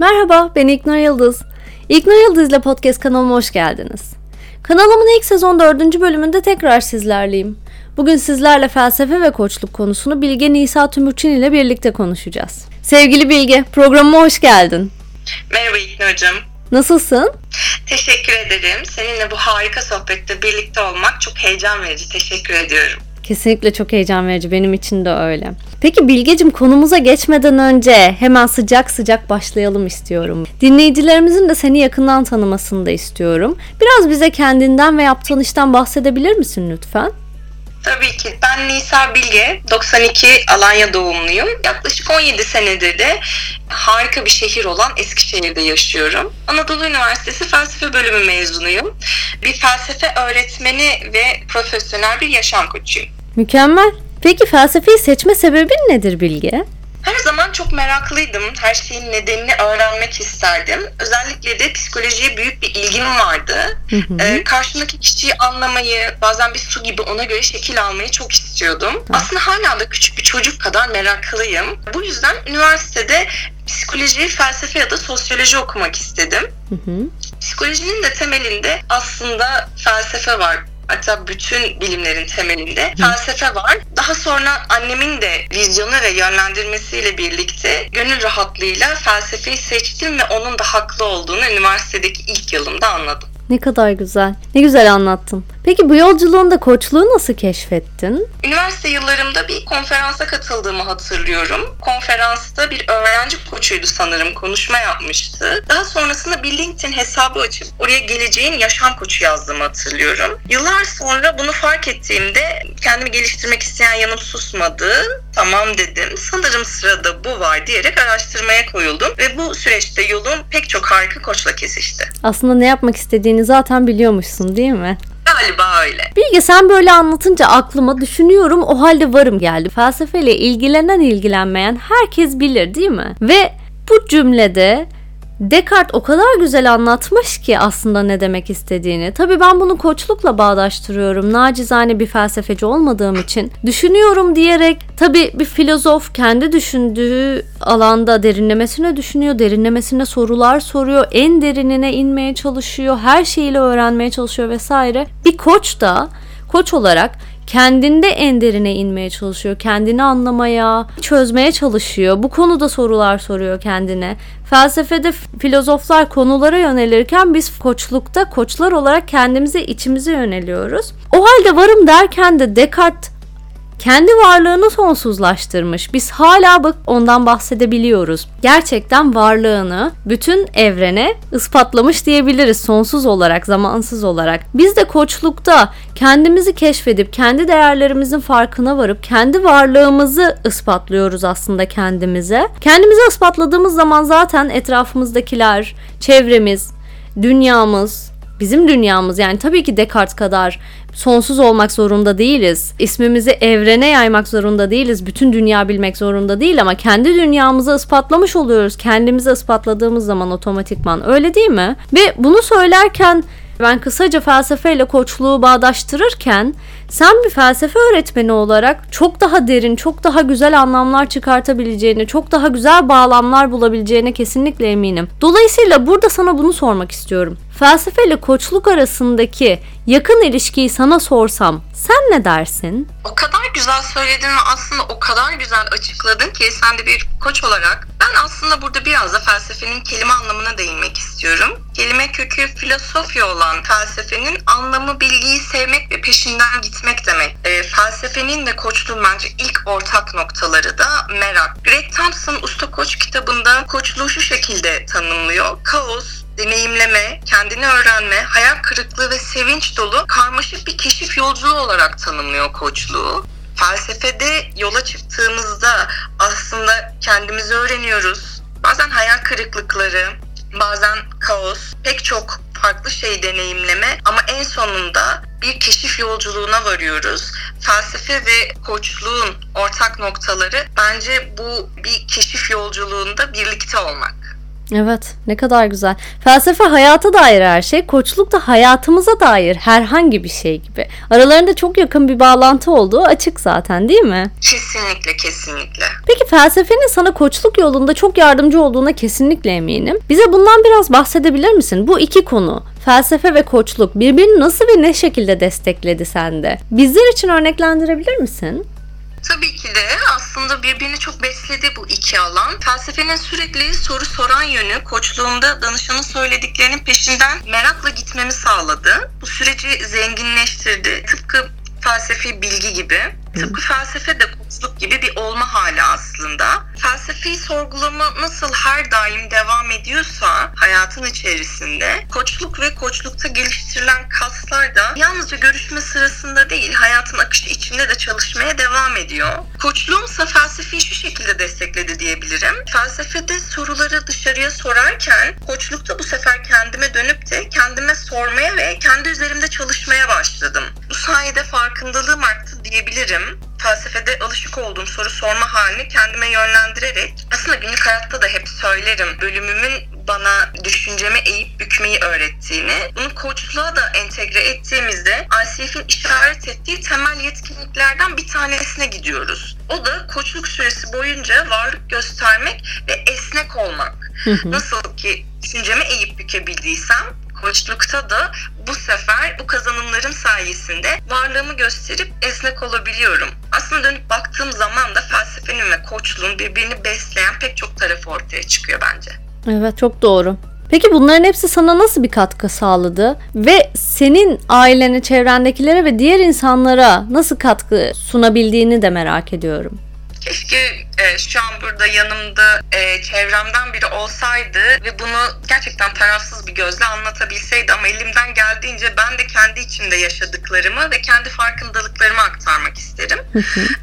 Merhaba, ben İknur Yıldız. İknur Yıldız ile podcast kanalıma hoş geldiniz. Kanalımın ilk sezon 4. bölümünde tekrar sizlerleyim. Bugün sizlerle felsefe ve koçluk konusunu Bilge Nisa Tümürçin ile birlikte konuşacağız. Sevgili Bilge, programıma hoş geldin. Merhaba İknur'cum. Nasılsın? Teşekkür ederim. Seninle bu harika sohbette birlikte olmak çok heyecan verici. Teşekkür ediyorum. Kesinlikle çok heyecan verici. Benim için de öyle. Peki Bilgecim konumuza geçmeden önce hemen sıcak sıcak başlayalım istiyorum. Dinleyicilerimizin de seni yakından tanımasını da istiyorum. Biraz bize kendinden ve yaptığın işten bahsedebilir misin lütfen? Tabii ki. Ben Nisa Bilge, 92 Alanya doğumluyum. Yaklaşık 17 senedir de harika bir şehir olan Eskişehir'de yaşıyorum. Anadolu Üniversitesi Felsefe Bölümü mezunuyum. Bir felsefe öğretmeni ve profesyonel bir yaşam koçuyum. Mükemmel. Peki felsefeyi seçme sebebin nedir Bilge? Her zaman çok meraklıydım. Her şeyin nedenini öğrenmek isterdim. Özellikle de psikolojiye büyük bir ilgim vardı. Hı hı. Ee, karşımdaki kişiyi anlamayı, bazen bir su gibi ona göre şekil almayı çok istiyordum. Aslında hala da küçük bir çocuk kadar meraklıyım. Bu yüzden üniversitede psikoloji, felsefe ya da sosyoloji okumak istedim. Hı hı. Psikolojinin de temelinde aslında felsefe var. Hatta bütün bilimlerin temelinde felsefe var. Daha sonra annemin de vizyonu ve yönlendirmesiyle birlikte gönül rahatlığıyla felsefeyi seçtim ve onun da haklı olduğunu üniversitedeki ilk yılımda anladım. Ne kadar güzel. Ne güzel anlattın. Peki bu yolculuğunda koçluğu nasıl keşfettin? Üniversite yıllarımda bir konferansa katıldığımı hatırlıyorum. Konferansta bir öğrenci koçuydu sanırım konuşma yapmıştı. Daha sonrasında bir LinkedIn hesabı açıp oraya geleceğin yaşam koçu yazdığımı hatırlıyorum. Yıllar sonra bunu fark ettiğimde kendimi geliştirmek isteyen yanım susmadı. Tamam dedim. Sanırım sırada bu var diyerek araştırmaya koyuldum ve bu süreçte yolum pek çok harika koçla kesişti. Aslında ne yapmak istediğini zaten biliyormuşsun değil mi? Galiba öyle. Bilge sen böyle anlatınca aklıma düşünüyorum o halde varım geldi. Felsefeyle ilgilenen ilgilenmeyen herkes bilir değil mi? Ve bu cümlede Descartes o kadar güzel anlatmış ki aslında ne demek istediğini. Tabii ben bunu koçlukla bağdaştırıyorum. Nacizane bir felsefeci olmadığım için. Düşünüyorum diyerek tabii bir filozof kendi düşündüğü alanda derinlemesine düşünüyor. Derinlemesine sorular soruyor. En derinine inmeye çalışıyor. Her şeyiyle öğrenmeye çalışıyor vesaire. Bir koç da koç olarak kendinde en derine inmeye çalışıyor. Kendini anlamaya, çözmeye çalışıyor. Bu konuda sorular soruyor kendine. Felsefede filozoflar konulara yönelirken biz koçlukta koçlar olarak kendimize içimize yöneliyoruz. O halde varım derken de Descartes kendi varlığını sonsuzlaştırmış. Biz hala bak ondan bahsedebiliyoruz. Gerçekten varlığını bütün evrene ispatlamış diyebiliriz sonsuz olarak, zamansız olarak. Biz de koçlukta kendimizi keşfedip kendi değerlerimizin farkına varıp kendi varlığımızı ispatlıyoruz aslında kendimize. Kendimizi ispatladığımız zaman zaten etrafımızdakiler, çevremiz, dünyamız, bizim dünyamız yani tabii ki Descartes kadar sonsuz olmak zorunda değiliz. İsmimizi evrene yaymak zorunda değiliz. Bütün dünya bilmek zorunda değil ama kendi dünyamızı ispatlamış oluyoruz. Kendimizi ispatladığımız zaman otomatikman. Öyle değil mi? Ve bunu söylerken ben kısaca felsefeyle koçluğu bağdaştırırken sen bir felsefe öğretmeni olarak çok daha derin, çok daha güzel anlamlar çıkartabileceğini, çok daha güzel bağlamlar bulabileceğine kesinlikle eminim. Dolayısıyla burada sana bunu sormak istiyorum. Felsefe ile koçluk arasındaki yakın ilişkiyi sana sorsam sen ne dersin? O kadar güzel söyledin ve aslında o kadar güzel açıkladın ki sen de bir koç olarak. Ben aslında burada biraz da felsefenin kelime anlamına değinmek istiyorum. Kelime kökü filosofya olan felsefenin anlamı bilgiyi sevmek ve peşinden gitmek demek. E, felsefenin de koçluğun bence ilk ortak noktaları da merak. Greg Thompson Usta Koç kitabında koçluğu şu şekilde tanımlıyor. Kaos, deneyimleme, kendini öğrenme, hayal kırıklığı ve sevinç dolu karmaşık bir keşif yolculuğu olarak tanımlıyor koçluğu. Felsefede yola çıktığımızda aslında kendimizi öğreniyoruz. Bazen hayal kırıklıkları, bazen kaos, pek çok farklı şey deneyimleme ama en sonunda bir keşif yolculuğuna varıyoruz. Felsefe ve koçluğun ortak noktaları bence bu bir keşif yolculuğunda birlikte olmak. Evet ne kadar güzel. Felsefe hayata dair her şey, koçluk da hayatımıza dair herhangi bir şey gibi. Aralarında çok yakın bir bağlantı olduğu açık zaten değil mi? Kesinlikle kesinlikle. Peki felsefenin sana koçluk yolunda çok yardımcı olduğuna kesinlikle eminim. Bize bundan biraz bahsedebilir misin? Bu iki konu felsefe ve koçluk birbirini nasıl ve ne şekilde destekledi sende? Bizler için örneklendirebilir misin? Tabii ki de aslında birbirini çok besledi bu iki alan. Felsefenin sürekli soru soran yönü koçluğumda danışanın söylediklerinin peşinden merakla gitmemi sağladı. Bu süreci zenginleştirdi. Tıpkı felsefi bilgi gibi. Tıpkı felsefe de koçluk gibi bir olma hali aslında. Felsefeyi sorgulama nasıl her daim devam ediyorsa hayatın içerisinde koçluk ve koçlukta geliştirilen kaslar da yalnızca görüşme sırasında değil hayatın akışı içinde de çalışmaya devam ediyor. Koçluğumsa felsefeyi şu şekilde destekledi diyebilirim. Felsefede soruları dışarıya sorarken koçlukta bu sefer kendime dönüp de kendime sormaya ve kendi üzerimde çalışmaya başladım. Bu sayede farkındalığım arttı diyebilirim felsefede alışık olduğum soru sorma halini kendime yönlendirerek aslında günlük hayatta da hep söylerim bölümümün bana düşüncemi eğip bükmeyi öğrettiğini, bunu koçluğa da entegre ettiğimizde ICF'in işaret ettiği temel yetkinliklerden bir tanesine gidiyoruz. O da koçluk süresi boyunca varlık göstermek ve esnek olmak. Nasıl ki düşüncemi eğip bükebildiysem koçlukta da bu sefer bu kazanımlarım sayesinde varlığımı gösterip esnek olabiliyorum. Aslında dönüp baktığım zaman da felsefenin ve koçluğun birbirini besleyen pek çok tarafı ortaya çıkıyor bence. Evet çok doğru. Peki bunların hepsi sana nasıl bir katkı sağladı ve senin ailene, çevrendekilere ve diğer insanlara nasıl katkı sunabildiğini de merak ediyorum. Keşke e, şu an burada yanımda e, çevremden biri olsaydı ve bunu gerçekten tarafsız bir gözle anlatabilseydi ama elimden geldiğince ben de kendi içimde yaşadıklarımı ve kendi farkındalıklarımı aktarmak isterim.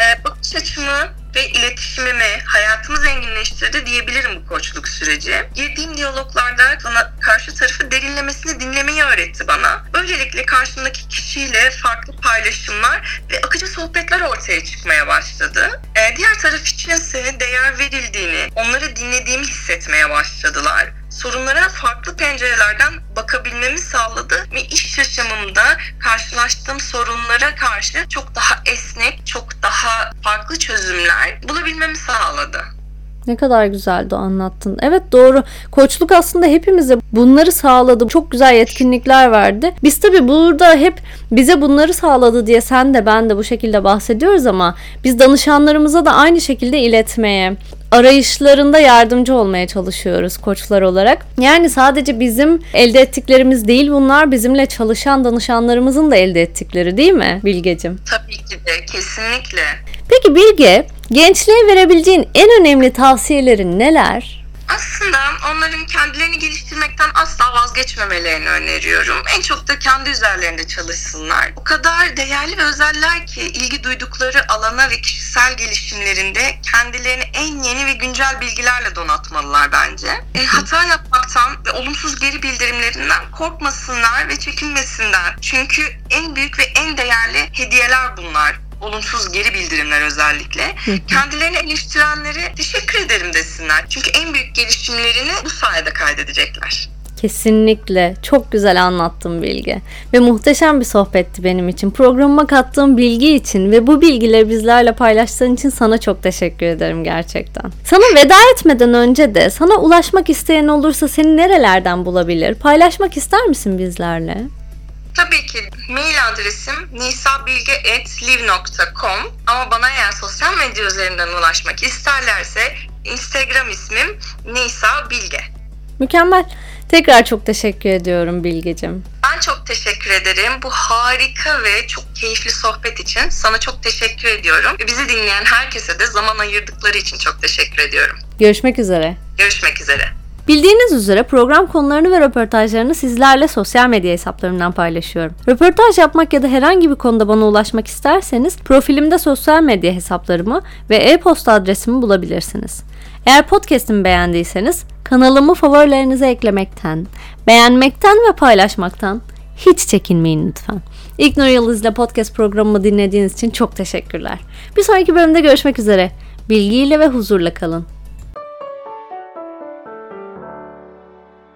e, bakış açımı ve iletişimimi, hayatımı zenginleştirdi diyebilirim bu koçluk süreci. Girdiğim diyaloglarda bana karşı tarafı derinlemesine dinlemeyi öğretti bana. Böylelikle karşımdaki kişiyle farklı paylaşımlar ve akıcı sohbetler ortaya çıkmaya başladı. Ee, diğer taraf içinse değer verildiğini, onları dinlediğimi hissetmeye başladılar sorunlara farklı pencerelerden bakabilmemi sağladı ve iş yaşamımda karşılaştığım sorunlara karşı çok daha esnek, çok daha farklı çözümler bulabilmemi sağladı. Ne kadar güzeldi anlattın. Evet doğru. Koçluk aslında hepimize bunları sağladı. Çok güzel yetkinlikler verdi. Biz tabii burada hep bize bunları sağladı diye sen de ben de bu şekilde bahsediyoruz ama biz danışanlarımıza da aynı şekilde iletmeye, arayışlarında yardımcı olmaya çalışıyoruz koçlar olarak. Yani sadece bizim elde ettiklerimiz değil bunlar bizimle çalışan danışanlarımızın da elde ettikleri değil mi Bilgecim? Tabii ki de kesinlikle. Peki Bilge gençliğe verebileceğin en önemli tavsiyelerin neler? Aslında onların kendilerini geliştirmekten asla vazgeçmemelerini öneriyorum. En çok da kendi üzerlerinde çalışsınlar. O kadar değerli ve özeller ki ilgi duydukları alana ve kişisel gelişimlerinde kendilerini en yeni ve güncel bilgilerle donatmalılar bence. E, hata yapmaktan ve olumsuz geri bildirimlerinden korkmasınlar ve çekinmesinler. Çünkü en büyük ve en değerli hediyeler bunlar olumsuz geri bildirimler özellikle. Kendilerini eleştirenlere teşekkür ederim desinler. Çünkü en büyük gelişimlerini bu sayede kaydedecekler. Kesinlikle. Çok güzel anlattın Bilge. Ve muhteşem bir sohbetti benim için. Programıma kattığın bilgi için ve bu bilgileri bizlerle paylaştığın için sana çok teşekkür ederim gerçekten. Sana veda etmeden önce de sana ulaşmak isteyen olursa seni nerelerden bulabilir? Paylaşmak ister misin bizlerle? Tabii ki mail adresim nisabilge.live.com ama bana eğer sosyal medya üzerinden ulaşmak isterlerse Instagram ismim Nisa Bilge. Mükemmel. Tekrar çok teşekkür ediyorum Bilgecim. Ben çok teşekkür ederim. Bu harika ve çok keyifli sohbet için sana çok teşekkür ediyorum. Bizi dinleyen herkese de zaman ayırdıkları için çok teşekkür ediyorum. Görüşmek üzere. Görüşmek üzere. Bildiğiniz üzere program konularını ve röportajlarını sizlerle sosyal medya hesaplarımdan paylaşıyorum. Röportaj yapmak ya da herhangi bir konuda bana ulaşmak isterseniz profilimde sosyal medya hesaplarımı ve e-posta adresimi bulabilirsiniz. Eğer podcast'imi beğendiyseniz kanalımı favorilerinize eklemekten, beğenmekten ve paylaşmaktan hiç çekinmeyin lütfen. İlknur Yıldız ile podcast programımı dinlediğiniz için çok teşekkürler. Bir sonraki bölümde görüşmek üzere. Bilgiyle ve huzurla kalın.